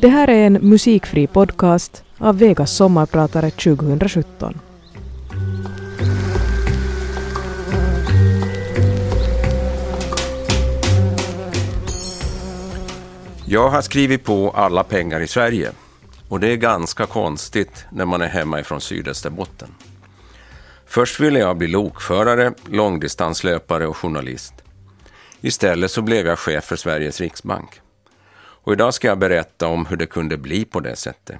Det här är en musikfri podcast av Vegas sommarpratare 2017. Jag har skrivit på alla pengar i Sverige och det är ganska konstigt när man är hemma ifrån Sydösterbotten. Först ville jag bli lokförare, långdistanslöpare och journalist. Istället så blev jag chef för Sveriges riksbank. Och idag ska jag berätta om hur det kunde bli på det sättet.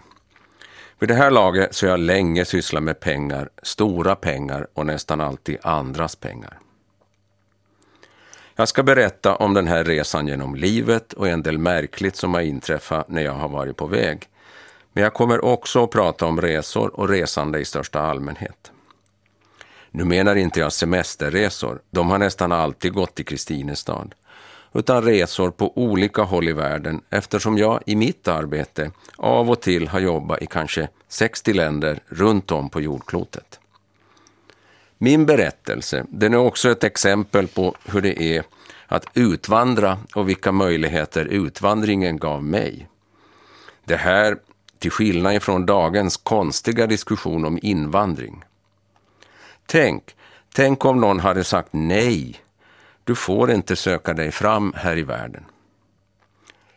Vid det här laget så har jag länge sysslat med pengar, stora pengar och nästan alltid andras pengar. Jag ska berätta om den här resan genom livet och en del märkligt som har inträffat när jag har varit på väg. Men jag kommer också att prata om resor och resande i största allmänhet. Nu menar inte jag semesterresor, de har nästan alltid gått till Kristinestad, utan resor på olika håll i världen eftersom jag i mitt arbete av och till har jobbat i kanske 60 länder runt om på jordklotet. Min berättelse den är också ett exempel på hur det är att utvandra och vilka möjligheter utvandringen gav mig. Det här till skillnad från dagens konstiga diskussion om invandring. Tänk, tänk om någon hade sagt nej. Du får inte söka dig fram här i världen.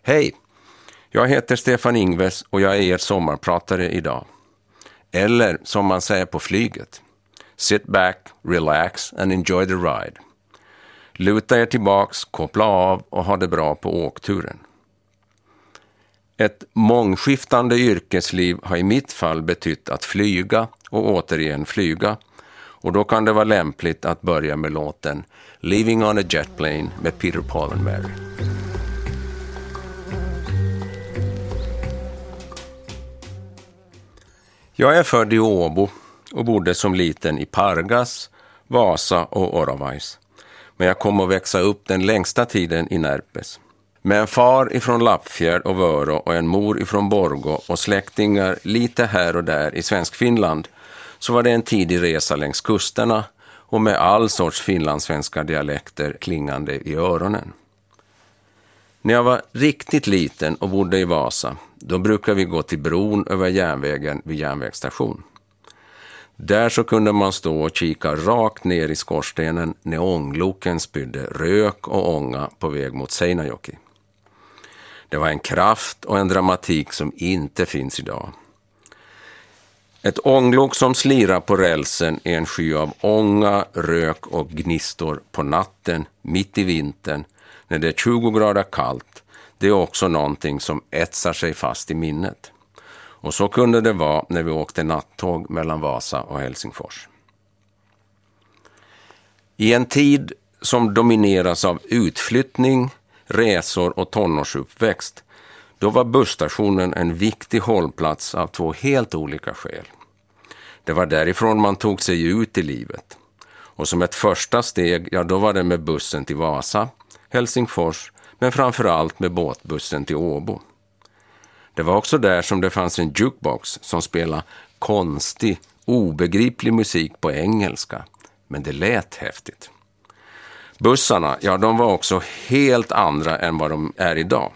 Hej! Jag heter Stefan Ingves och jag är er sommarpratare idag. Eller som man säger på flyget. Sit back, relax and enjoy the ride. Luta er tillbaks, koppla av och ha det bra på åkturen. Ett mångskiftande yrkesliv har i mitt fall betytt att flyga och återigen flyga. Och då kan det vara lämpligt att börja med låten Living on a Jet Plane med Peter Paul and Mary. Jag är född i Åbo och bodde som liten i Pargas, Vasa och Oravais. Men jag kom att växa upp den längsta tiden i Närpes. Med en far ifrån Lappfjärd och Vörå och en mor ifrån Borgå och släktingar lite här och där i Svenskfinland så var det en tidig resa längs kusterna och med all sorts finlandssvenska dialekter klingande i öronen. När jag var riktigt liten och bodde i Vasa, då brukade vi gå till bron över järnvägen vid järnvägsstation. Där så kunde man stå och kika rakt ner i skorstenen när ångloken spydde rök och ånga på väg mot Seinajoki. Det var en kraft och en dramatik som inte finns idag. Ett ånglok som slirar på rälsen är en sky av ånga, rök och gnistor på natten, mitt i vintern, när det är 20 grader kallt. Det är också någonting som etsar sig fast i minnet. Och så kunde det vara när vi åkte nattåg mellan Vasa och Helsingfors. I en tid som domineras av utflyttning, resor och tonårsuppväxt, då var busstationen en viktig hållplats av två helt olika skäl. Det var därifrån man tog sig ut i livet. Och som ett första steg, ja då var det med bussen till Vasa, Helsingfors, men framför allt med båtbussen till Åbo. Det var också där som det fanns en jukebox som spelade konstig, obegriplig musik på engelska. Men det lät häftigt. Bussarna, ja de var också helt andra än vad de är idag.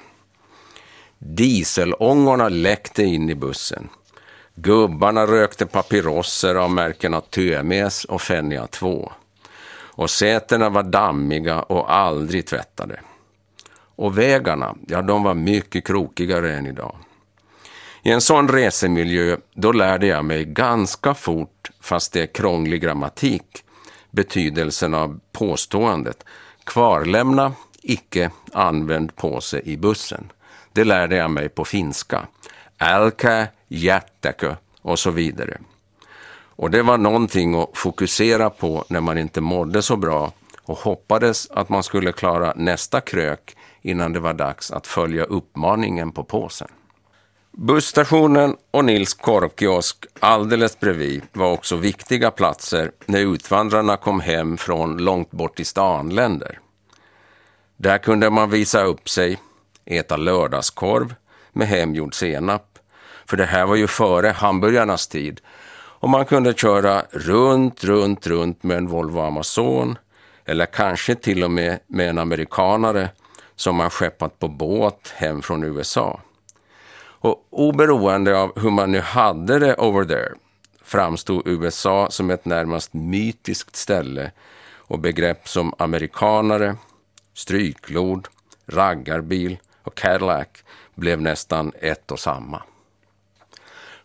Dieselångorna läckte in i bussen. Gubbarna rökte papirosser av märkena Tömes och Fenja 2. Och sätena var dammiga och aldrig tvättade. Och vägarna, ja de var mycket krokigare än idag. I en sån resemiljö, då lärde jag mig ganska fort, fast det är krånglig grammatik, betydelsen av påståendet. Kvarlämna, icke använd påse i bussen. Det lärde jag mig på finska. Älkä jättäkö och så vidare. Och det var någonting att fokusera på när man inte mådde så bra och hoppades att man skulle klara nästa krök innan det var dags att följa uppmaningen på påsen. Busstationen och Nils korvkiosk alldeles bredvid var också viktiga platser när utvandrarna kom hem från långt bort i stanländer. Där kunde man visa upp sig, äta lördagskorv med hemgjord senap, för det här var ju före hamburgarnas tid, och man kunde köra runt, runt, runt med en Volvo Amazon, eller kanske till och med med en amerikanare som man skeppat på båt hem från USA. Och oberoende av hur man nu hade det over there framstod USA som ett närmast mytiskt ställe och begrepp som amerikanare, stryklord, raggarbil och Cadillac blev nästan ett och samma.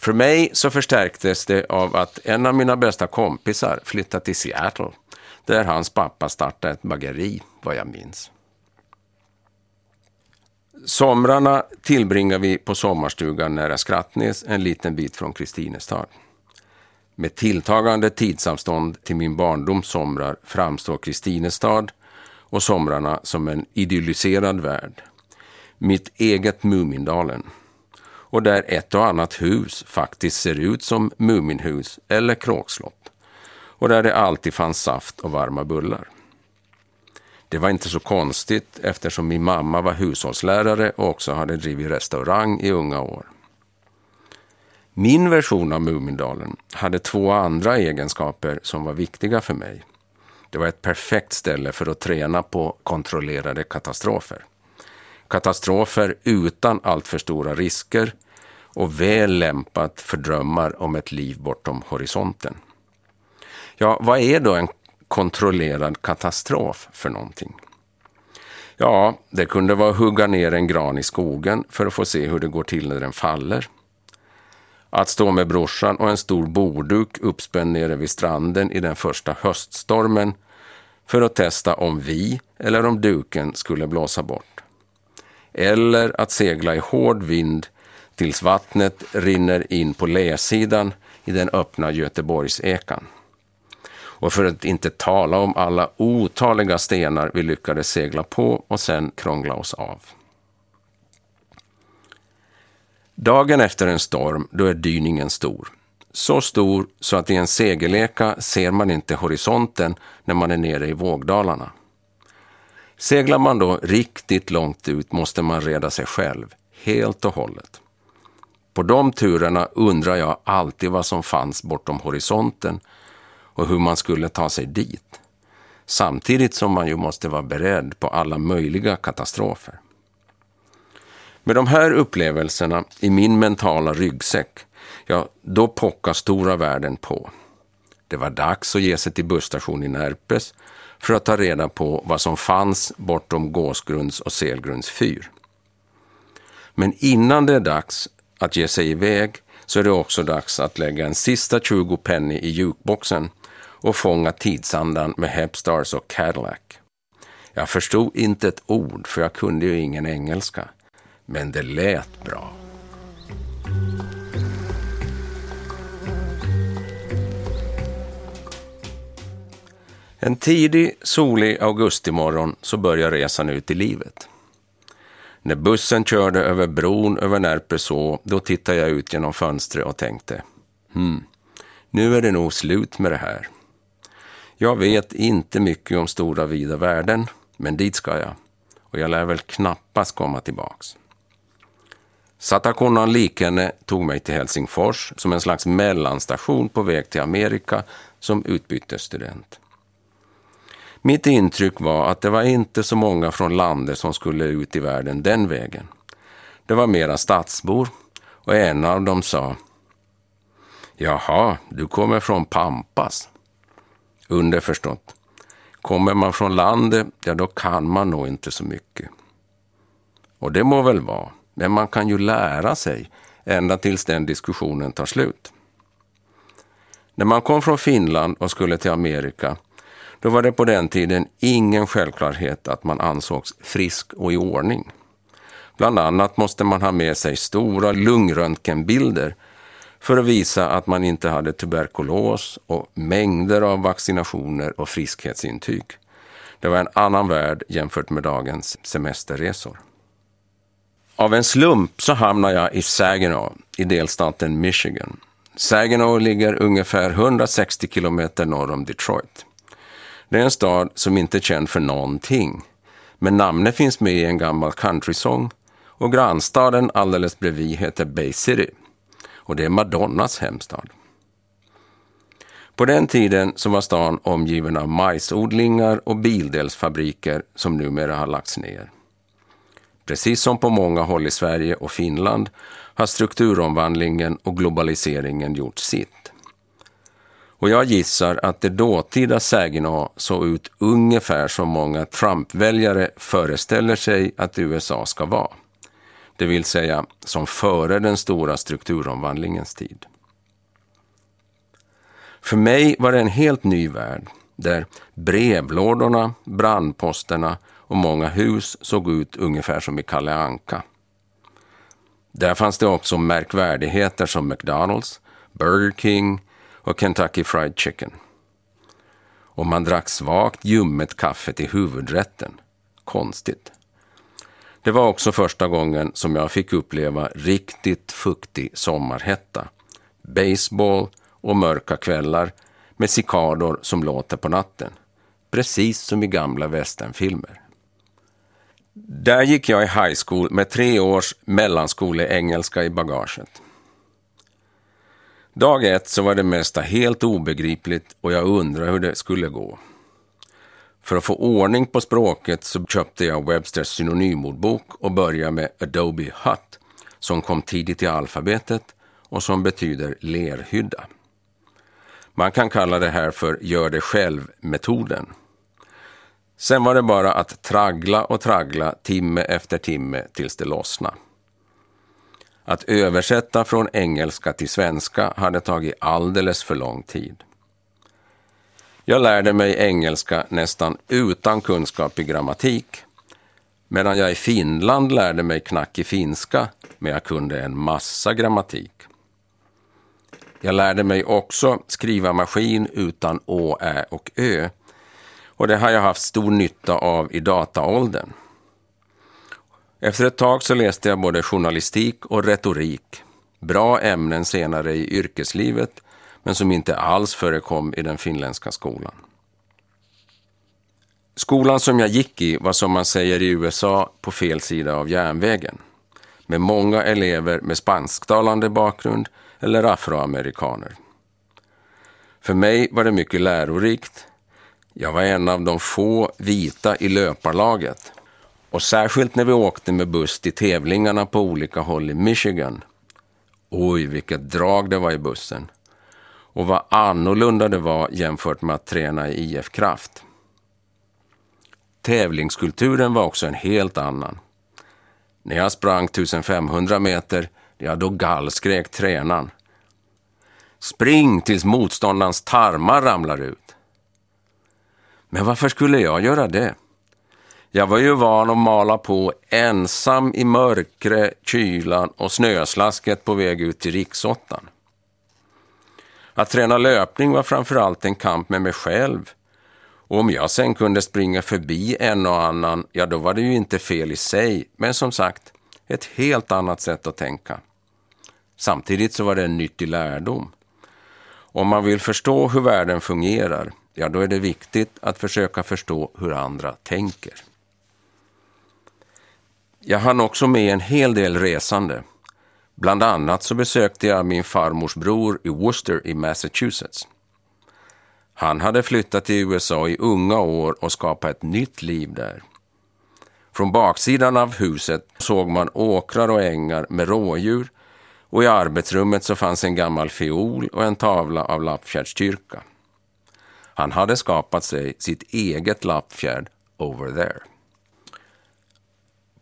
För mig så förstärktes det av att en av mina bästa kompisar flyttade till Seattle där hans pappa startade ett bageri, vad jag minns. Somrarna tillbringar vi på sommarstugan nära Skrattnäs, en liten bit från Kristinestad. Med tilltagande tidsavstånd till min barndoms somrar framstår Kristinestad och somrarna som en idylliserad värld. Mitt eget Mumindalen. Och där ett och annat hus faktiskt ser ut som Muminhus eller kråkslott. Och där det alltid fanns saft och varma bullar. Det var inte så konstigt eftersom min mamma var hushållslärare och också hade drivit restaurang i unga år. Min version av Mumindalen hade två andra egenskaper som var viktiga för mig. Det var ett perfekt ställe för att träna på kontrollerade katastrofer. Katastrofer utan alltför stora risker och väl lämpat för drömmar om ett liv bortom horisonten. Ja, vad är då en kontrollerad katastrof för någonting? Ja, det kunde vara att hugga ner en gran i skogen för att få se hur det går till när den faller. Att stå med brorsan och en stor borduk uppspänd nere vid stranden i den första höststormen för att testa om vi eller om duken skulle blåsa bort. Eller att segla i hård vind tills vattnet rinner in på läsidan i den öppna Göteborgsekan. Och för att inte tala om alla otaliga stenar vi lyckades segla på och sen krångla oss av. Dagen efter en storm, då är dyningen stor. Så stor så att i en segeleka ser man inte horisonten när man är nere i vågdalarna. Seglar man då riktigt långt ut måste man reda sig själv, helt och hållet. På de turerna undrar jag alltid vad som fanns bortom horisonten och hur man skulle ta sig dit. Samtidigt som man ju måste vara beredd på alla möjliga katastrofer. Med de här upplevelserna i min mentala ryggsäck, ja, då pockar stora världen på. Det var dags att ge sig till busstation i Närpes för att ta reda på vad som fanns bortom Gåsgrunds och Selgrunds fyr. Men innan det är dags att ge sig iväg så är det också dags att lägga en sista 20 penny i jukeboxen och fånga tidsandan med Hepstars och Cadillac. Jag förstod inte ett ord för jag kunde ju ingen engelska. Men det lät bra. En tidig, solig augustimorgon så börjar resan ut i livet. När bussen körde över bron över Närpeså, då tittade jag ut genom fönstret och tänkte, hmm, nu är det nog slut med det här. Jag vet inte mycket om stora vida världen, men dit ska jag. Och jag lär väl knappast komma tillbaks. Satakunnan Likene tog mig till Helsingfors som en slags mellanstation på väg till Amerika som utbytesstudent. Mitt intryck var att det var inte så många från landet som skulle ut i världen den vägen. Det var mera stadsbor och en av dem sa Jaha, du kommer från Pampas. Underförstått, kommer man från landet, ja då kan man nog inte så mycket. Och det må väl vara. Men man kan ju lära sig ända tills den diskussionen tar slut. När man kom från Finland och skulle till Amerika, då var det på den tiden ingen självklarhet att man ansågs frisk och i ordning. Bland annat måste man ha med sig stora lungröntgenbilder för att visa att man inte hade tuberkulos och mängder av vaccinationer och friskhetsintyg. Det var en annan värld jämfört med dagens semesterresor. Av en slump så hamnar jag i Saginaw i delstaten Michigan. Saginaw ligger ungefär 160 kilometer norr om Detroit. Det är en stad som inte är känd för någonting. Men namnet finns med i en gammal countrysång och grannstaden alldeles bredvid heter Bay City. Och det är Madonnas hemstad. På den tiden så var stan omgiven av majsodlingar och bildelsfabriker som numera har lagts ner. Precis som på många håll i Sverige och Finland har strukturomvandlingen och globaliseringen gjort sitt. Och jag gissar att det dåtida Saginaw såg ut ungefär som många Trump-väljare föreställer sig att USA ska vara. Det vill säga som före den stora strukturomvandlingens tid. För mig var det en helt ny värld där brevlådorna, brandposterna och många hus såg ut ungefär som i Kalle Anka. Där fanns det också märkvärdigheter som McDonalds, Burger King och Kentucky Fried Chicken. Och man drack svagt ljummet kaffe till huvudrätten. Konstigt. Det var också första gången som jag fick uppleva riktigt fuktig sommarhetta. Baseball och mörka kvällar med cikador som låter på natten. Precis som i gamla västernfilmer. Där gick jag i high school med tre års mellanskole-engelska i bagaget. Dag ett så var det mesta helt obegripligt och jag undrade hur det skulle gå. För att få ordning på språket så köpte jag Websters synonymordbok och började med Adobe Hut som kom tidigt i alfabetet och som betyder lerhydda. Man kan kalla det här för gör det själv-metoden. Sen var det bara att traggla och traggla timme efter timme tills det lossnade. Att översätta från engelska till svenska hade tagit alldeles för lång tid. Jag lärde mig engelska nästan utan kunskap i grammatik, medan jag i Finland lärde mig knackig finska, men jag kunde en massa grammatik. Jag lärde mig också skriva maskin utan å, ä och ö, och det har jag haft stor nytta av i dataåldern. Efter ett tag så läste jag både journalistik och retorik. Bra ämnen senare i yrkeslivet, men som inte alls förekom i den finländska skolan. Skolan som jag gick i var som man säger i USA på fel sida av järnvägen. Med många elever med spansktalande bakgrund eller afroamerikaner. För mig var det mycket lärorikt. Jag var en av de få vita i löparlaget och särskilt när vi åkte med buss till tävlingarna på olika håll i Michigan. Oj, vilket drag det var i bussen. Och vad annorlunda det var jämfört med att träna i IF Kraft. Tävlingskulturen var också en helt annan. När jag sprang 1500 meter, ja då gallskrek tränaren. Spring tills motståndarens tarmar ramlar ut. Men varför skulle jag göra det? Jag var ju van att mala på ensam i mörkret, kylan och snöslasket på väg ut till riksåttan. Att träna löpning var framförallt en kamp med mig själv. Och om jag sen kunde springa förbi en och annan, ja då var det ju inte fel i sig, men som sagt, ett helt annat sätt att tänka. Samtidigt så var det en nyttig lärdom. Om man vill förstå hur världen fungerar, ja då är det viktigt att försöka förstå hur andra tänker. Jag hann också med en hel del resande. Bland annat så besökte jag min farmors bror i Worcester i Massachusetts. Han hade flyttat till USA i unga år och skapat ett nytt liv där. Från baksidan av huset såg man åkrar och ängar med rådjur och i arbetsrummet så fanns en gammal fiol och en tavla av lappfjärdskyrka. Han hade skapat sig sitt eget lappfjärd over there.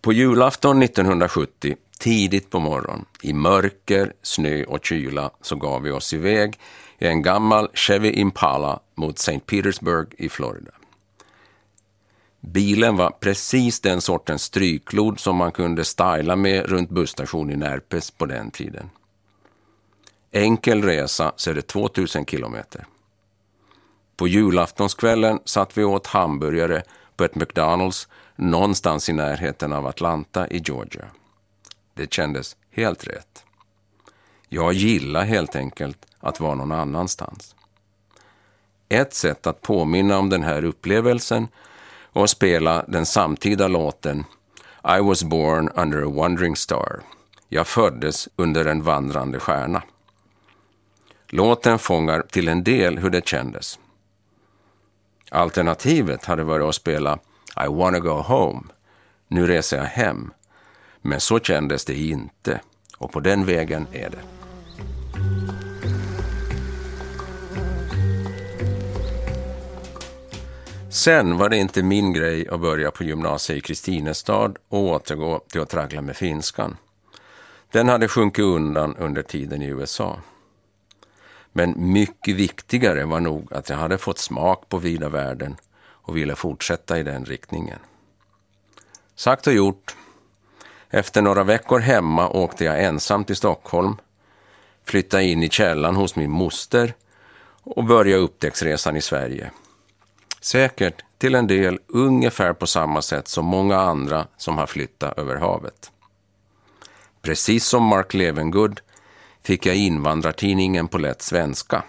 På julafton 1970, tidigt på morgonen, i mörker, snö och kyla, så gav vi oss iväg i en gammal Chevy Impala mot St. Petersburg i Florida. Bilen var precis den sortens stryklod som man kunde styla med runt busstationen i Närpes på den tiden. Enkel resa så är det 2000 kilometer. På julaftonskvällen satt vi åt hamburgare på ett McDonalds någonstans i närheten av Atlanta i Georgia. Det kändes helt rätt. Jag gillar helt enkelt att vara någon annanstans. Ett sätt att påminna om den här upplevelsen var att spela den samtida låten I was born under a wandering star. Jag föddes under en vandrande stjärna. Låten fångar till en del hur det kändes. Alternativet hade varit att spela i wanna go home, nu reser jag hem, Men så kändes det inte och på den vägen är det. Sen var det inte min grej att börja på gymnasiet i Kristinestad och återgå till att traggla med finskan. Den hade sjunkit undan under tiden i USA. Men mycket viktigare var nog att jag hade fått smak på vida världen och ville fortsätta i den riktningen. Sagt och gjort. Efter några veckor hemma åkte jag ensam till Stockholm, flyttade in i källan hos min moster och började upptäcktsresan i Sverige. Säkert till en del ungefär på samma sätt som många andra som har flyttat över havet. Precis som Mark Levengood fick jag invandrartidningen på lätt svenska.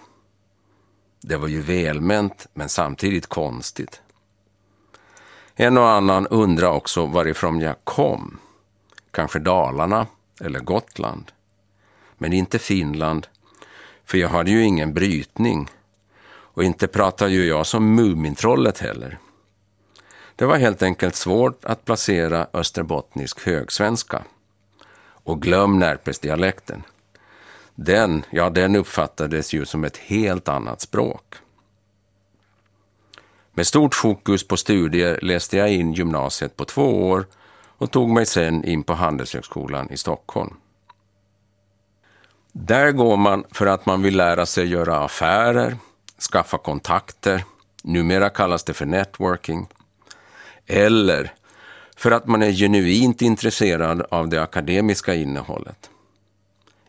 Det var ju välment, men samtidigt konstigt. En och annan undrar också varifrån jag kom. Kanske Dalarna eller Gotland. Men inte Finland, för jag hade ju ingen brytning. Och inte pratar ju jag som Mumintrollet heller. Det var helt enkelt svårt att placera österbottnisk högsvenska. Och glöm Närpesdialekten. Den, ja den uppfattades ju som ett helt annat språk. Med stort fokus på studier läste jag in gymnasiet på två år och tog mig sen in på Handelshögskolan i Stockholm. Där går man för att man vill lära sig göra affärer, skaffa kontakter, numera kallas det för networking, eller för att man är genuint intresserad av det akademiska innehållet.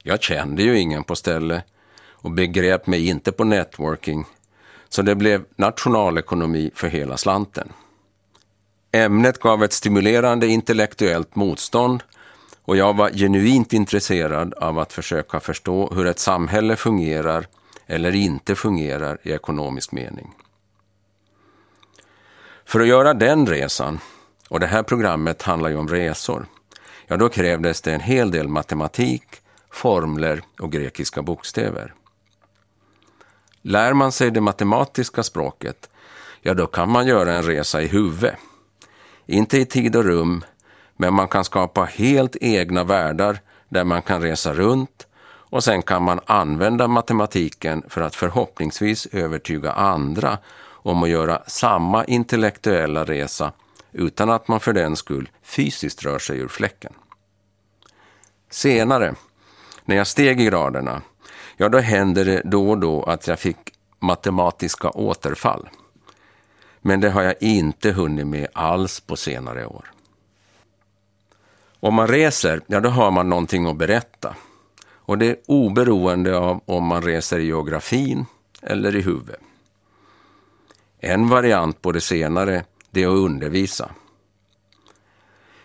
Jag kände ju ingen på stället och begrep mig inte på networking, så det blev nationalekonomi för hela slanten. Ämnet gav ett stimulerande intellektuellt motstånd och jag var genuint intresserad av att försöka förstå hur ett samhälle fungerar eller inte fungerar i ekonomisk mening. För att göra den resan, och det här programmet handlar ju om resor, ja då krävdes det en hel del matematik, formler och grekiska bokstäver. Lär man sig det matematiska språket, ja då kan man göra en resa i huvudet. Inte i tid och rum, men man kan skapa helt egna världar där man kan resa runt och sen kan man använda matematiken för att förhoppningsvis övertyga andra om att göra samma intellektuella resa utan att man för den skull fysiskt rör sig ur fläcken. Senare, när jag steg i graderna, ja då händer det då och då att jag fick matematiska återfall. Men det har jag inte hunnit med alls på senare år. Om man reser, ja då har man någonting att berätta. Och det är oberoende av om man reser i geografin eller i huvudet. En variant på det senare, det är att undervisa.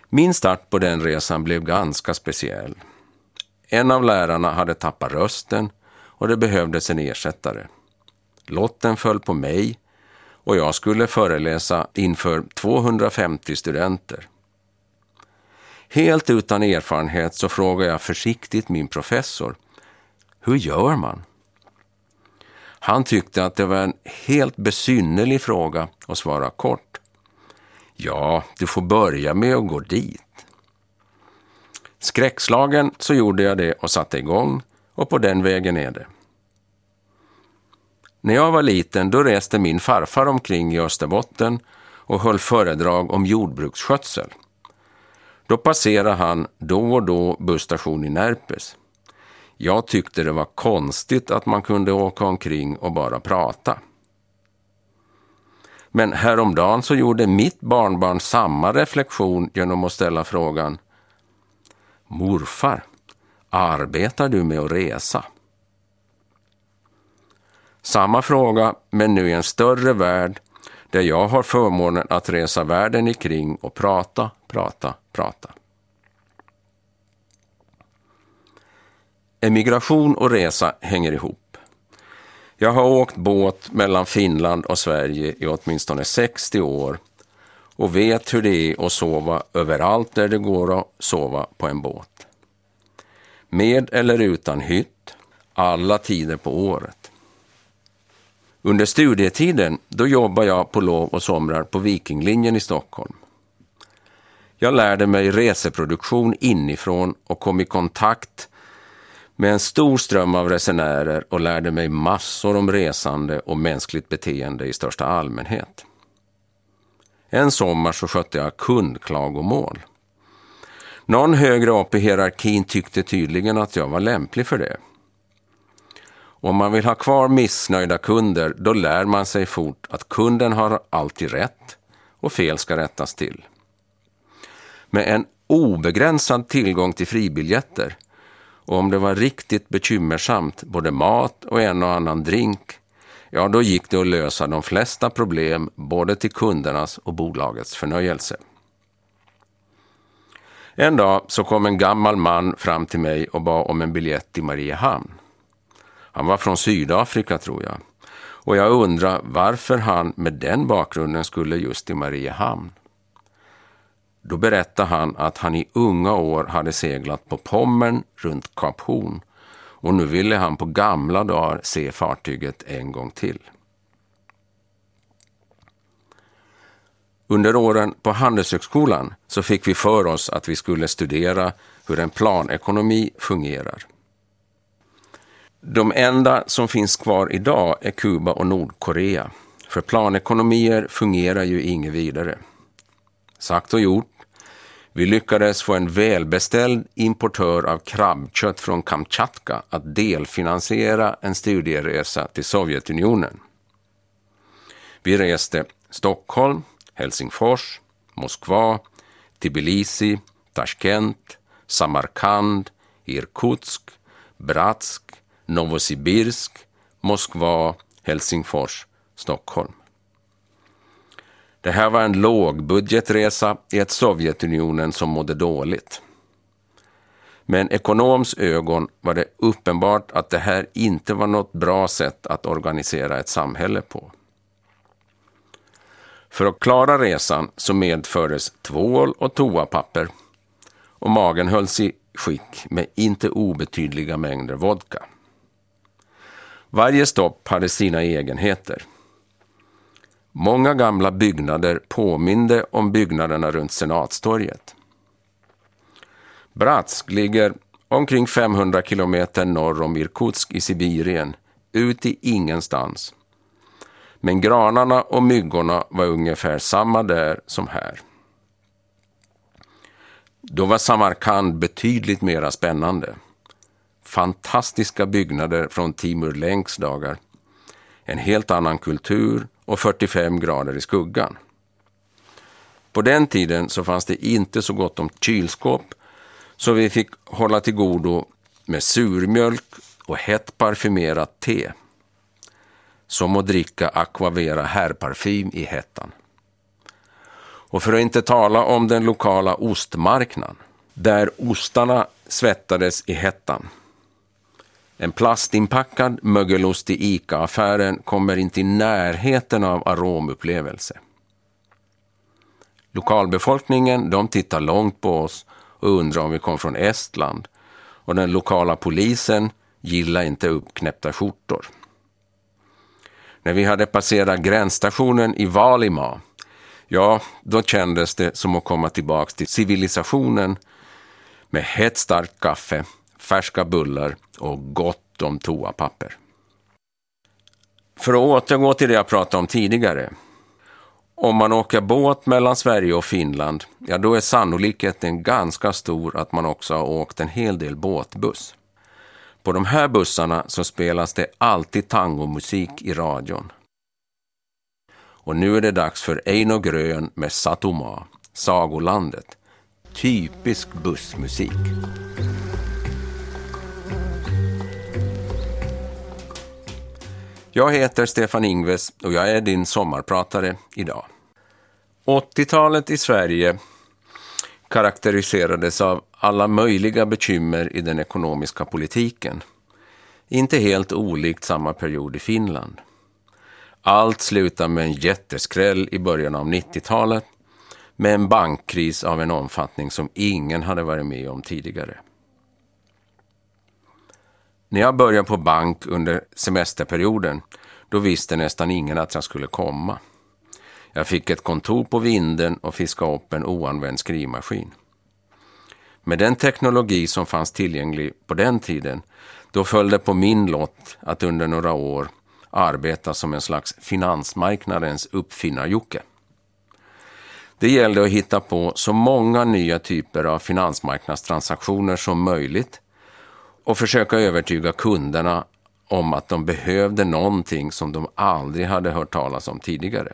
Min start på den resan blev ganska speciell. En av lärarna hade tappat rösten och det behövdes en ersättare. Lotten föll på mig och jag skulle föreläsa inför 250 studenter. Helt utan erfarenhet så frågade jag försiktigt min professor, hur gör man? Han tyckte att det var en helt besynnerlig fråga att svara kort. Ja, du får börja med att gå dit. Skräckslagen så gjorde jag det och satte igång och på den vägen är det. När jag var liten då reste min farfar omkring i Österbotten och höll föredrag om jordbruksskötsel. Då passerade han då och då busstation i Närpes. Jag tyckte det var konstigt att man kunde åka omkring och bara prata. Men häromdagen så gjorde mitt barnbarn samma reflektion genom att ställa frågan Morfar, arbetar du med att resa? Samma fråga, men nu i en större värld där jag har förmånen att resa världen ikring och prata, prata, prata. Emigration och resa hänger ihop. Jag har åkt båt mellan Finland och Sverige i åtminstone 60 år och vet hur det är att sova överallt där det går att sova på en båt. Med eller utan hytt, alla tider på året. Under studietiden då jobbar jag på lov och somrar på Vikinglinjen i Stockholm. Jag lärde mig reseproduktion inifrån och kom i kontakt med en stor ström av resenärer och lärde mig massor om resande och mänskligt beteende i största allmänhet. En sommar så skötte jag kundklagomål. Någon högre upp i hierarkin tyckte tydligen att jag var lämplig för det. Om man vill ha kvar missnöjda kunder, då lär man sig fort att kunden har alltid rätt och fel ska rättas till. Med en obegränsad tillgång till fribiljetter och om det var riktigt bekymmersamt, både mat och en och annan drink, ja då gick det att lösa de flesta problem både till kundernas och bolagets förnöjelse. En dag så kom en gammal man fram till mig och bad om en biljett till Mariehamn. Han var från Sydafrika tror jag. Och jag undrar varför han med den bakgrunden skulle just till Mariehamn. Då berättade han att han i unga år hade seglat på Pommern runt Kap Horn och nu ville han på gamla dagar se fartyget en gång till. Under åren på Handelshögskolan så fick vi för oss att vi skulle studera hur en planekonomi fungerar. De enda som finns kvar idag är Kuba och Nordkorea. För planekonomier fungerar ju inget vidare. Sagt och gjort. Vi lyckades få en välbeställd importör av krabbkött från Kamchatka att delfinansiera en studieresa till Sovjetunionen. Vi reste Stockholm, Helsingfors, Moskva, Tbilisi, Tashkent, Samarkand, Irkutsk, Bratsk, Novosibirsk, Moskva, Helsingfors, Stockholm. Det här var en lågbudgetresa i ett Sovjetunionen som mådde dåligt. Med en ekonoms ögon var det uppenbart att det här inte var något bra sätt att organisera ett samhälle på. För att klara resan så medfördes tvål och toapapper och magen hölls i skick med inte obetydliga mängder vodka. Varje stopp hade sina egenheter. Många gamla byggnader påminde om byggnaderna runt Senatstorget. Bratsk ligger omkring 500 kilometer norr om Irkutsk i Sibirien, ut i ingenstans. Men granarna och myggorna var ungefär samma där som här. Då var Samarkand betydligt mera spännande. Fantastiska byggnader från Timur Lenks dagar. En helt annan kultur och 45 grader i skuggan. På den tiden så fanns det inte så gott om kylskåp så vi fick hålla till godo med surmjölk och hett parfymerat te. Som att dricka Aquavera herrparfym i hettan. Och för att inte tala om den lokala ostmarknaden, där ostarna svettades i hettan. En plastinpackad mögelost i ICA-affären kommer inte i närheten av aromupplevelse. Lokalbefolkningen de tittar långt på oss och undrar om vi kom från Estland och den lokala polisen gillar inte uppknäppta skjortor. När vi hade passerat gränsstationen i Valima, ja, då kändes det som att komma tillbaka till civilisationen med hett starkt kaffe färska bullar och gott om toapapper. För att återgå till det jag pratade om tidigare. Om man åker båt mellan Sverige och Finland, ja då är sannolikheten ganska stor att man också har åkt en hel del båtbuss. På de här bussarna så spelas det alltid tangomusik i radion. Och nu är det dags för Eino Grön med Satoma, Sagolandet. Typisk bussmusik. Jag heter Stefan Ingves och jag är din sommarpratare idag. 80-talet i Sverige karaktäriserades av alla möjliga bekymmer i den ekonomiska politiken. Inte helt olikt samma period i Finland. Allt slutade med en jätteskräll i början av 90-talet med en bankkris av en omfattning som ingen hade varit med om tidigare. När jag började på bank under semesterperioden, då visste nästan ingen att jag skulle komma. Jag fick ett kontor på vinden och fiskade upp en oanvänd skrivmaskin. Med den teknologi som fanns tillgänglig på den tiden, då föll det på min lott att under några år arbeta som en slags finansmarknadens uppfinnarjocke. Det gällde att hitta på så många nya typer av finansmarknadstransaktioner som möjligt och försöka övertyga kunderna om att de behövde någonting som de aldrig hade hört talas om tidigare.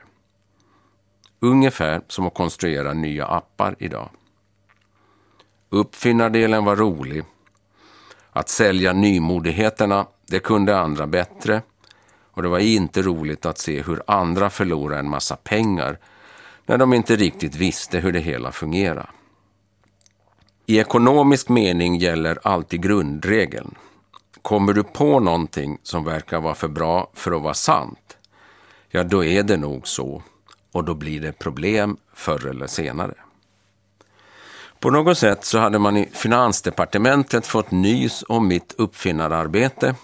Ungefär som att konstruera nya appar idag. Uppfinnardelen var rolig. Att sälja nymodigheterna, det kunde andra bättre. Och det var inte roligt att se hur andra förlorade en massa pengar när de inte riktigt visste hur det hela fungerade. I ekonomisk mening gäller alltid grundregeln. Kommer du på någonting som verkar vara för bra för att vara sant, ja då är det nog så och då blir det problem förr eller senare. På något sätt så hade man i Finansdepartementet fått nys om mitt uppfinnararbete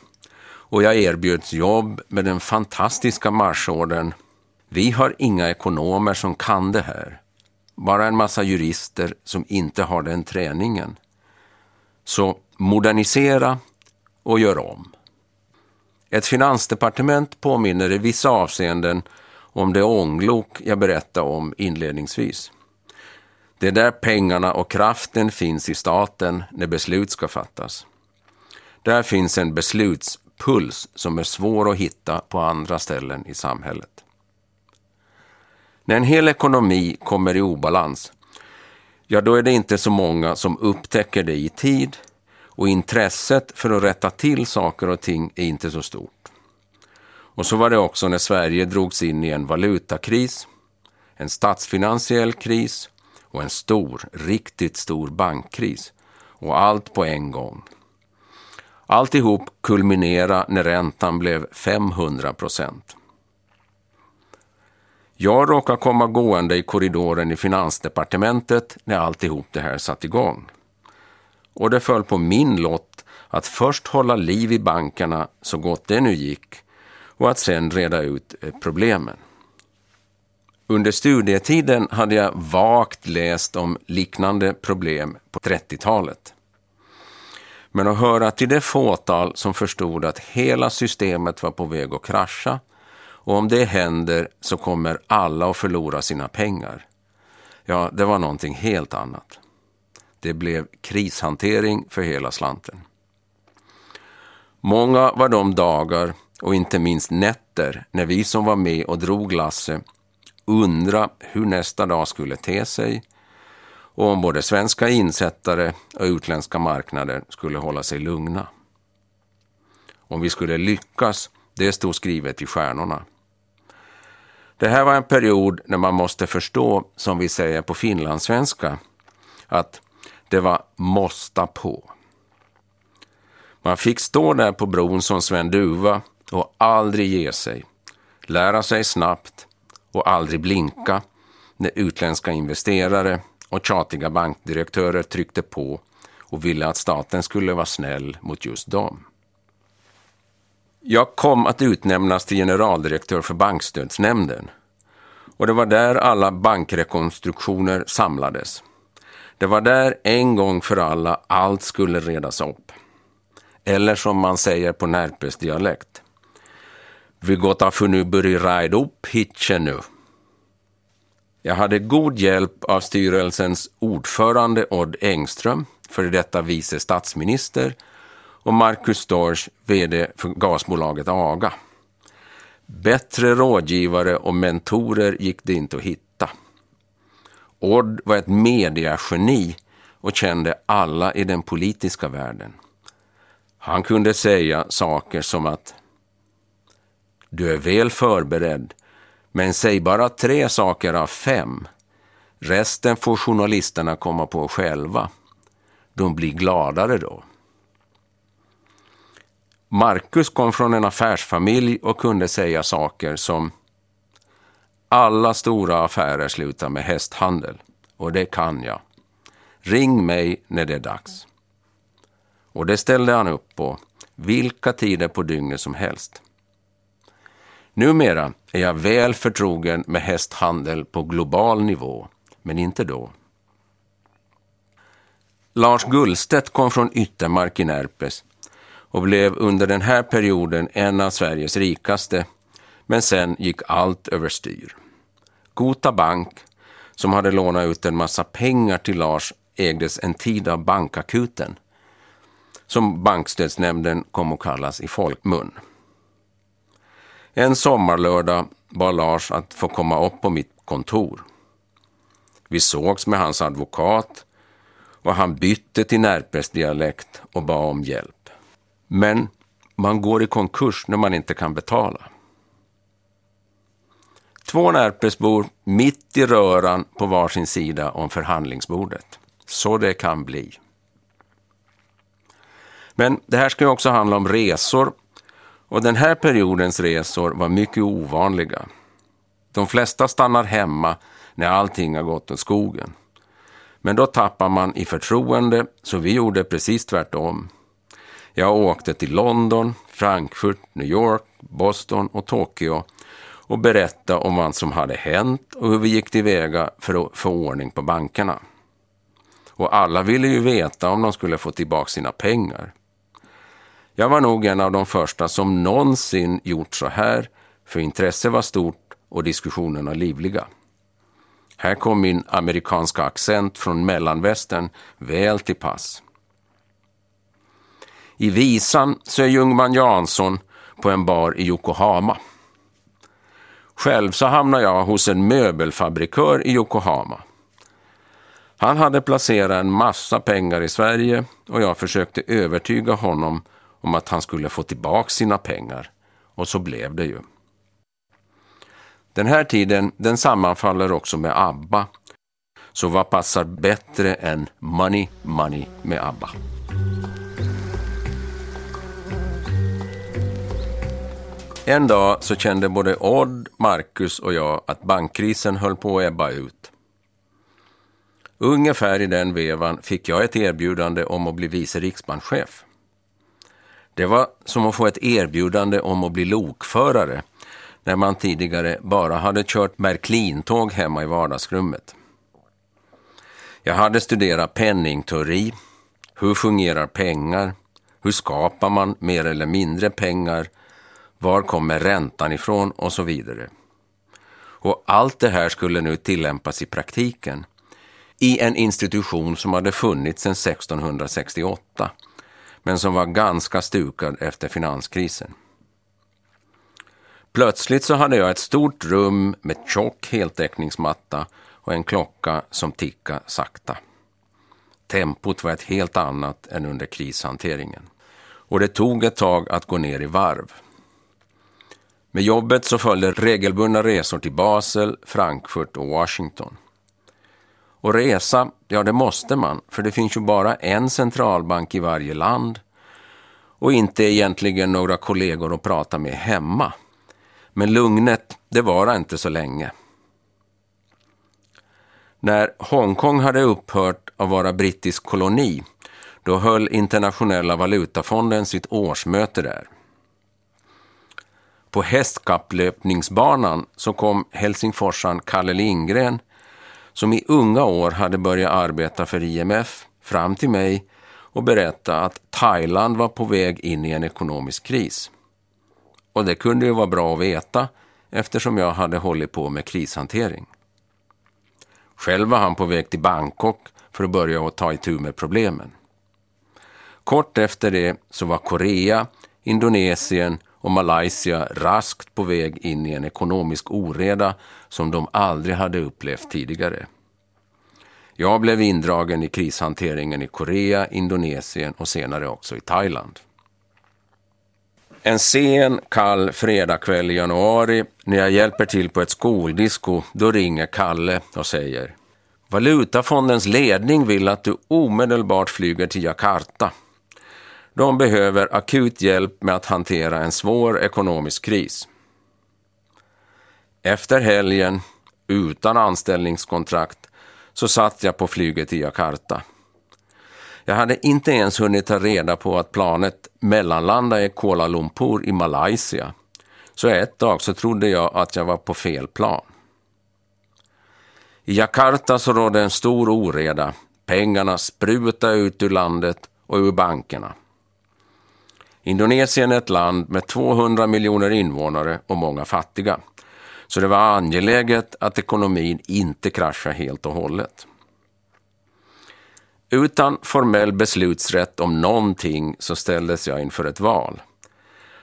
och jag erbjöds jobb med den fantastiska marschorden Vi har inga ekonomer som kan det här. Bara en massa jurister som inte har den träningen. Så modernisera och gör om. Ett finansdepartement påminner i vissa avseenden om det ånglok jag berättade om inledningsvis. Det är där pengarna och kraften finns i staten när beslut ska fattas. Där finns en beslutspuls som är svår att hitta på andra ställen i samhället. När en hel ekonomi kommer i obalans, ja då är det inte så många som upptäcker det i tid och intresset för att rätta till saker och ting är inte så stort. Och så var det också när Sverige drogs in i en valutakris, en statsfinansiell kris och en stor, riktigt stor bankkris. Och allt på en gång. Alltihop kulminera när räntan blev 500 procent. Jag råkade komma gående i korridoren i finansdepartementet när alltihop det här satt igång. Och det föll på min lott att först hålla liv i bankerna så gott det nu gick och att sen reda ut eh, problemen. Under studietiden hade jag vagt läst om liknande problem på 30-talet. Men att höra till det fåtal som förstod att hela systemet var på väg att krascha och om det händer så kommer alla att förlora sina pengar. Ja, det var någonting helt annat. Det blev krishantering för hela slanten. Många var de dagar och inte minst nätter när vi som var med och drog Lasse undra hur nästa dag skulle te sig och om både svenska insättare och utländska marknader skulle hålla sig lugna. Om vi skulle lyckas, det stod skrivet i stjärnorna. Det här var en period när man måste förstå, som vi säger på finlandssvenska, att det var måsta på. Man fick stå där på bron som Sven Duva och aldrig ge sig. Lära sig snabbt och aldrig blinka när utländska investerare och tjatiga bankdirektörer tryckte på och ville att staten skulle vara snäll mot just dem. Jag kom att utnämnas till generaldirektör för Bankstödsnämnden och det var där alla bankrekonstruktioner samlades. Det var där en gång för alla allt skulle redas upp. Eller som man säger på Närpes dialekt. Vi gotta därför nu börja rida upp hitchen nu. Jag hade god hjälp av styrelsens ordförande Odd Engström, före detta vice statsminister, och Marcus Storch, VD för gasbolaget AGA. Bättre rådgivare och mentorer gick det inte att hitta. Odd var ett mediageni och kände alla i den politiska världen. Han kunde säga saker som att du är väl förberedd, men säg bara tre saker av fem. Resten får journalisterna komma på själva. De blir gladare då. Marcus kom från en affärsfamilj och kunde säga saker som alla stora affärer slutar med hästhandel och det kan jag. Ring mig när det är dags. Och det ställde han upp på vilka tider på dygnet som helst. Numera är jag väl förtrogen med hästhandel på global nivå, men inte då. Lars Gullstedt kom från Yttermark i Närpes och blev under den här perioden en av Sveriges rikaste, men sen gick allt överstyr. Gota Bank, som hade lånat ut en massa pengar till Lars, ägdes en tid av bankakuten, som bankstödsnämnden kom att kallas i folkmun. En sommarlördag bad Lars att få komma upp på mitt kontor. Vi sågs med hans advokat och han bytte till Närpesdialekt och bad om hjälp. Men man går i konkurs när man inte kan betala. Två Närpesbor mitt i röran på varsin sida om förhandlingsbordet. Så det kan bli. Men det här ska ju också handla om resor och den här periodens resor var mycket ovanliga. De flesta stannar hemma när allting har gått åt skogen. Men då tappar man i förtroende, så vi gjorde precis tvärtom. Jag åkte till London, Frankfurt, New York, Boston och Tokyo och berättade om vad som hade hänt och hur vi gick tillväga för att få ordning på bankerna. Och alla ville ju veta om de skulle få tillbaka sina pengar. Jag var nog en av de första som någonsin gjort så här, för intresset var stort och diskussionerna livliga. Här kom min amerikanska accent från mellanvästern väl till pass. I visan så är Ljungman Jansson på en bar i Yokohama. Själv så hamnade jag hos en möbelfabrikör i Yokohama. Han hade placerat en massa pengar i Sverige och jag försökte övertyga honom om att han skulle få tillbaka sina pengar. Och så blev det ju. Den här tiden den sammanfaller också med ABBA. Så vad passar bättre än Money Money med ABBA? En dag så kände både Odd, Marcus och jag att bankkrisen höll på att ebba ut. Ungefär i den vevan fick jag ett erbjudande om att bli vice riksbankschef. Det var som att få ett erbjudande om att bli lokförare när man tidigare bara hade kört Märklintåg hemma i vardagsrummet. Jag hade studerat penningteori, hur fungerar pengar, hur skapar man mer eller mindre pengar, var kommer räntan ifrån? Och så vidare. Och allt det här skulle nu tillämpas i praktiken. I en institution som hade funnits sedan 1668 men som var ganska stukad efter finanskrisen. Plötsligt så hade jag ett stort rum med tjock heltäckningsmatta och en klocka som tickade sakta. Tempot var ett helt annat än under krishanteringen. Och det tog ett tag att gå ner i varv. Med jobbet så följde regelbundna resor till Basel, Frankfurt och Washington. Och resa, ja det måste man, för det finns ju bara en centralbank i varje land och inte egentligen några kollegor att prata med hemma. Men lugnet, det varar inte så länge. När Hongkong hade upphört att vara brittisk koloni, då höll Internationella valutafonden sitt årsmöte där. På hästkapplöpningsbanan så kom helsingforsan Kalle Lindgren som i unga år hade börjat arbeta för IMF fram till mig och berätta att Thailand var på väg in i en ekonomisk kris. Och det kunde ju vara bra att veta eftersom jag hade hållit på med krishantering. Själv var han på väg till Bangkok för att börja att ta itu med problemen. Kort efter det så var Korea, Indonesien och Malaysia raskt på väg in i en ekonomisk oreda som de aldrig hade upplevt tidigare. Jag blev indragen i krishanteringen i Korea, Indonesien och senare också i Thailand. En sen, kall fredagkväll i januari när jag hjälper till på ett skoldisco, då ringer Kalle och säger Valutafondens ledning vill att du omedelbart flyger till Jakarta. De behöver akut hjälp med att hantera en svår ekonomisk kris. Efter helgen, utan anställningskontrakt, så satt jag på flyget till Jakarta. Jag hade inte ens hunnit ta reda på att planet mellanlandade i Kuala Lumpur i Malaysia. Så ett tag så trodde jag att jag var på fel plan. I Jakarta så rådde en stor oreda. Pengarna sprutade ut ur landet och ur bankerna. Indonesien är ett land med 200 miljoner invånare och många fattiga. Så det var angeläget att ekonomin inte kraschade helt och hållet. Utan formell beslutsrätt om någonting så ställdes jag inför ett val.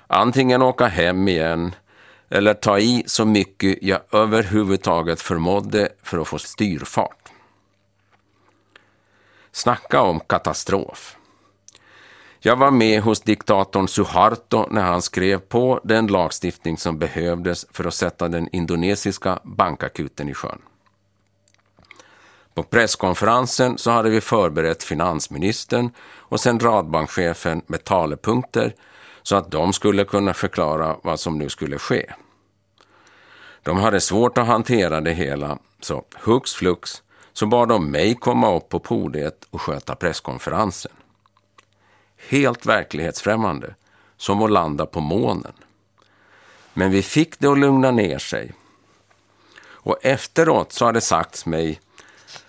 Antingen åka hem igen eller ta i så mycket jag överhuvudtaget förmådde för att få styrfart. Snacka om katastrof. Jag var med hos diktatorn Suharto när han skrev på den lagstiftning som behövdes för att sätta den indonesiska bankakuten i sjön. På presskonferensen så hade vi förberett finansministern och centralbankschefen med talepunkter så att de skulle kunna förklara vad som nu skulle ske. De hade svårt att hantera det hela, så hux flux så bad de mig komma upp på podiet och sköta presskonferensen. Helt verklighetsfrämmande, som att landa på månen. Men vi fick det att lugna ner sig. Och efteråt så har det sagts mig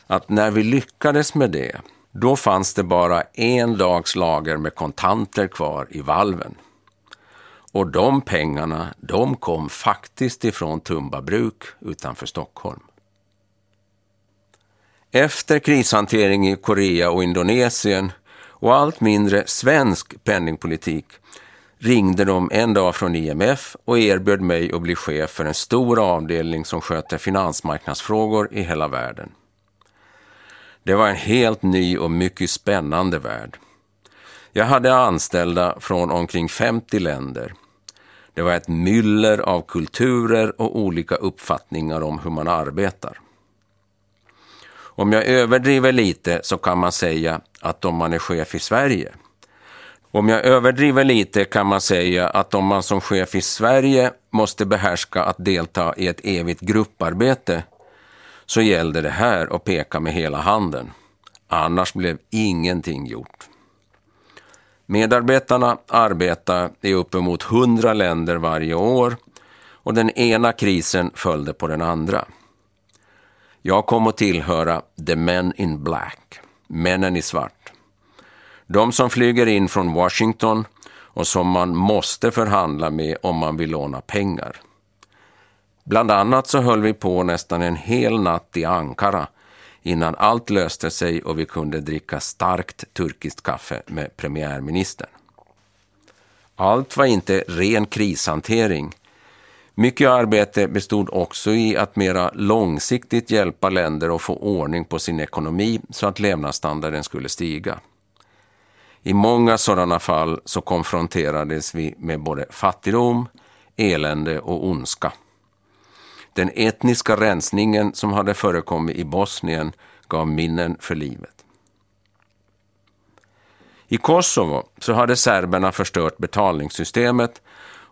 att när vi lyckades med det, då fanns det bara en dags lager med kontanter kvar i valven. Och de pengarna, de kom faktiskt ifrån Tumba bruk utanför Stockholm. Efter krishantering i Korea och Indonesien och allt mindre svensk penningpolitik ringde de en dag från IMF och erbjöd mig att bli chef för en stor avdelning som sköter finansmarknadsfrågor i hela världen. Det var en helt ny och mycket spännande värld. Jag hade anställda från omkring 50 länder. Det var ett myller av kulturer och olika uppfattningar om hur man arbetar. Om jag överdriver lite så kan man säga att om man är chef i Sverige. Om jag överdriver lite kan man säga att om man som chef i Sverige måste behärska att delta i ett evigt grupparbete så gällde det här att peka med hela handen. Annars blev ingenting gjort. Medarbetarna arbetar i uppemot hundra länder varje år och den ena krisen följde på den andra. Jag kom att tillhöra The Men in Black, männen i svart. De som flyger in från Washington och som man måste förhandla med om man vill låna pengar. Bland annat så höll vi på nästan en hel natt i Ankara innan allt löste sig och vi kunde dricka starkt turkiskt kaffe med premiärministern. Allt var inte ren krishantering. Mycket arbete bestod också i att mera långsiktigt hjälpa länder att få ordning på sin ekonomi så att levnadsstandarden skulle stiga. I många sådana fall så konfronterades vi med både fattigdom, elände och ondska. Den etniska rensningen som hade förekommit i Bosnien gav minnen för livet. I Kosovo så hade serberna förstört betalningssystemet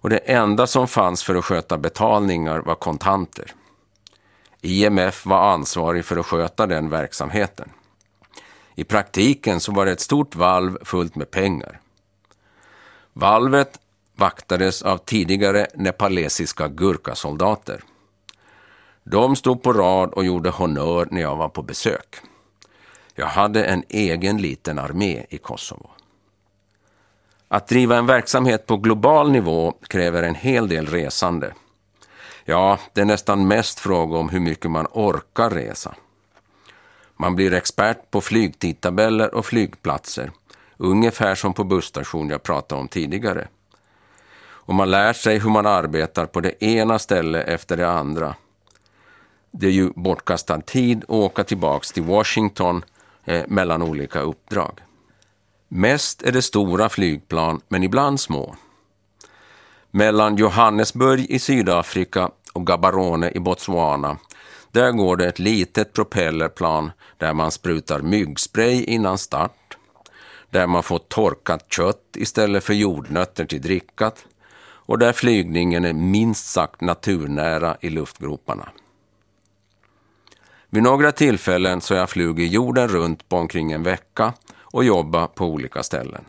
och det enda som fanns för att sköta betalningar var kontanter. IMF var ansvarig för att sköta den verksamheten. I praktiken så var det ett stort valv fullt med pengar. Valvet vaktades av tidigare nepalesiska gurkasoldater. De stod på rad och gjorde honör när jag var på besök. Jag hade en egen liten armé i Kosovo. Att driva en verksamhet på global nivå kräver en hel del resande. Ja, det är nästan mest fråga om hur mycket man orkar resa. Man blir expert på flygtidtabeller och flygplatser, ungefär som på busstation jag pratade om tidigare. Och man lär sig hur man arbetar på det ena stället efter det andra det är ju bortkastad tid att åka tillbaks till Washington eh, mellan olika uppdrag. Mest är det stora flygplan, men ibland små. Mellan Johannesburg i Sydafrika och Gaborone i Botswana, där går det ett litet propellerplan där man sprutar myggspray innan start, där man får torkat kött istället för jordnötter till drickat och där flygningen är minst sagt naturnära i luftgroparna. Vid några tillfällen så har jag flugit jorden runt på omkring en vecka och jobba på olika ställen.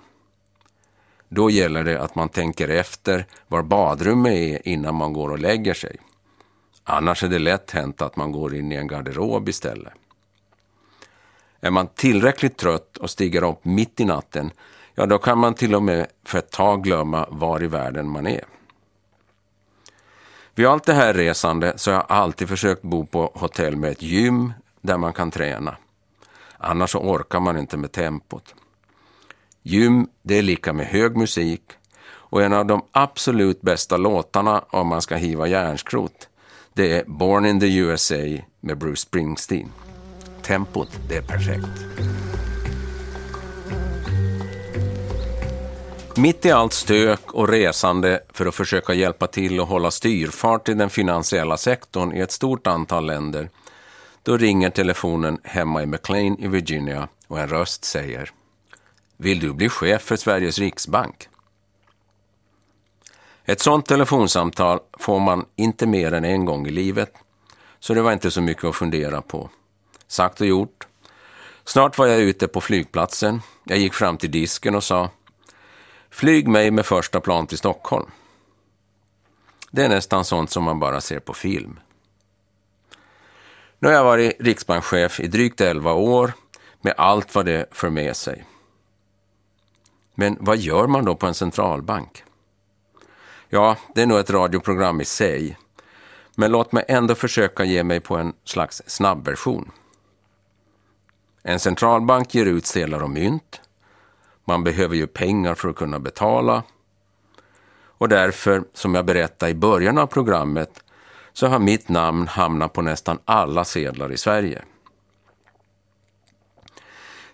Då gäller det att man tänker efter var badrummet är innan man går och lägger sig. Annars är det lätt hänt att man går in i en garderob istället. Är man tillräckligt trött och stiger upp mitt i natten, ja då kan man till och med för ett tag glömma var i världen man är. Vid allt det här resande så har jag alltid försökt bo på hotell med ett gym där man kan träna. Annars så orkar man inte med tempot. Gym, det är lika med hög musik och en av de absolut bästa låtarna om man ska hiva järnskrot, det är Born in the USA med Bruce Springsteen. Tempot, det är perfekt. Mitt i allt stök och resande för att försöka hjälpa till att hålla styrfart i den finansiella sektorn i ett stort antal länder, då ringer telefonen hemma i McLean i Virginia och en röst säger Vill du bli chef för Sveriges riksbank? Ett sådant telefonsamtal får man inte mer än en gång i livet, så det var inte så mycket att fundera på. Sagt och gjort. Snart var jag ute på flygplatsen. Jag gick fram till disken och sa Flyg mig med första plan till Stockholm. Det är nästan sånt som man bara ser på film. Nu har jag varit riksbankschef i drygt 11 år med allt vad det för med sig. Men vad gör man då på en centralbank? Ja, det är nog ett radioprogram i sig. Men låt mig ändå försöka ge mig på en slags snabbversion. En centralbank ger ut sedlar och mynt. Man behöver ju pengar för att kunna betala. Och därför, som jag berättade i början av programmet, så har mitt namn hamnat på nästan alla sedlar i Sverige.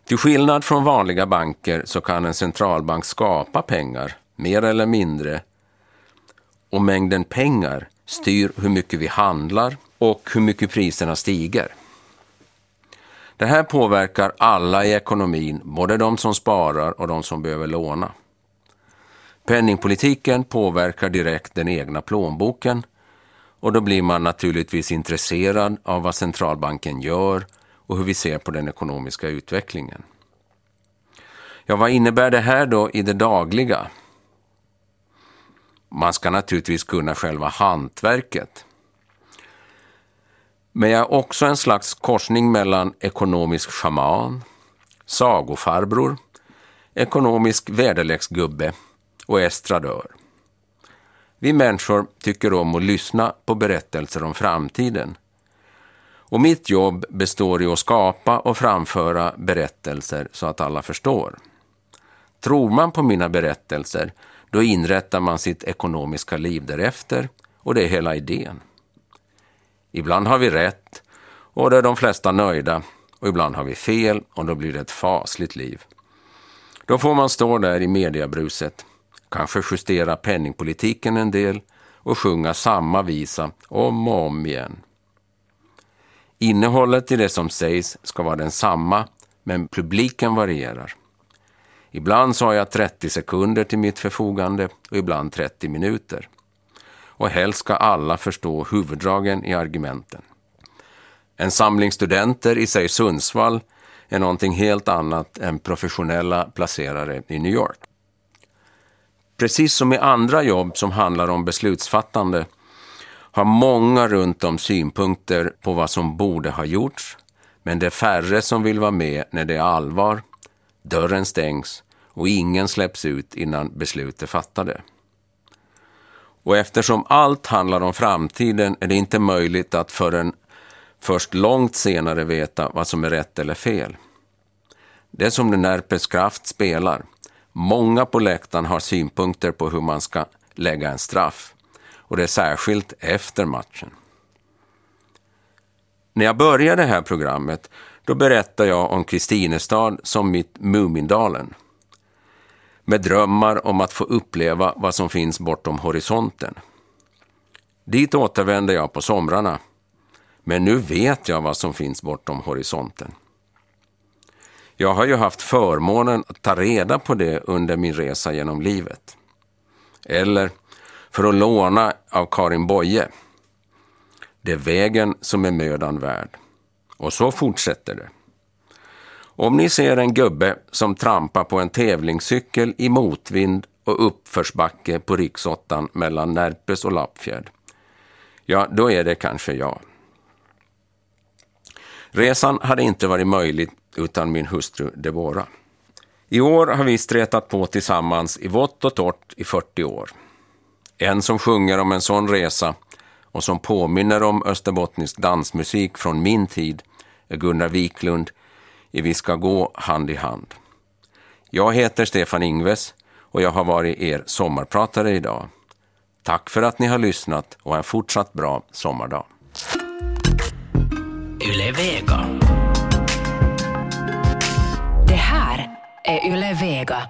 Till skillnad från vanliga banker så kan en centralbank skapa pengar, mer eller mindre, och mängden pengar styr hur mycket vi handlar och hur mycket priserna stiger. Det här påverkar alla i ekonomin, både de som sparar och de som behöver låna. Penningpolitiken påverkar direkt den egna plånboken och då blir man naturligtvis intresserad av vad centralbanken gör och hur vi ser på den ekonomiska utvecklingen. Ja, vad innebär det här då i det dagliga? Man ska naturligtvis kunna själva hantverket. Men jag är också en slags korsning mellan ekonomisk schaman, sagofarbror, ekonomisk väderleksgubbe och estradör. Vi människor tycker om att lyssna på berättelser om framtiden. Och mitt jobb består i att skapa och framföra berättelser så att alla förstår. Tror man på mina berättelser, då inrättar man sitt ekonomiska liv därefter och det är hela idén. Ibland har vi rätt och då är de flesta nöjda och ibland har vi fel och då blir det ett fasligt liv. Då får man stå där i mediabruset, kanske justera penningpolitiken en del och sjunga samma visa om och om igen. Innehållet i det som sägs ska vara densamma, men publiken varierar. Ibland så har jag 30 sekunder till mitt förfogande och ibland 30 minuter och helst ska alla förstå huvuddragen i argumenten. En samling studenter i sig Sundsvall är någonting helt annat än professionella placerare i New York. Precis som i andra jobb som handlar om beslutsfattande har många runt om synpunkter på vad som borde ha gjorts, men det är färre som vill vara med när det är allvar, dörren stängs och ingen släpps ut innan beslut är fattade. Och eftersom allt handlar om framtiden är det inte möjligt att förrän först långt senare veta vad som är rätt eller fel. Det är som när Närpes Kraft spelar. Många på läktaren har synpunkter på hur man ska lägga en straff. Och det är särskilt efter matchen. När jag började det här programmet då berättade jag om Kristinestad som mitt Mumindalen med drömmar om att få uppleva vad som finns bortom horisonten. Dit återvänder jag på somrarna, men nu vet jag vad som finns bortom horisonten. Jag har ju haft förmånen att ta reda på det under min resa genom livet. Eller, för att låna av Karin Boye, det är vägen som är mödan värd. Och så fortsätter det. Om ni ser en gubbe som trampar på en tävlingscykel i motvind och uppförsbacke på riksåttan mellan Närpes och Lappfjärd. Ja, då är det kanske jag. Resan hade inte varit möjlig utan min hustru Devora. I år har vi stretat på tillsammans i vått och torrt i 40 år. En som sjunger om en sån resa och som påminner om österbottnisk dansmusik från min tid är Gunnar Wiklund i Vi ska gå hand i hand. Jag heter Stefan Ingves och jag har varit er sommarpratare idag. Tack för att ni har lyssnat och en fortsatt bra sommardag. Yle Vega. Är Yle Vega.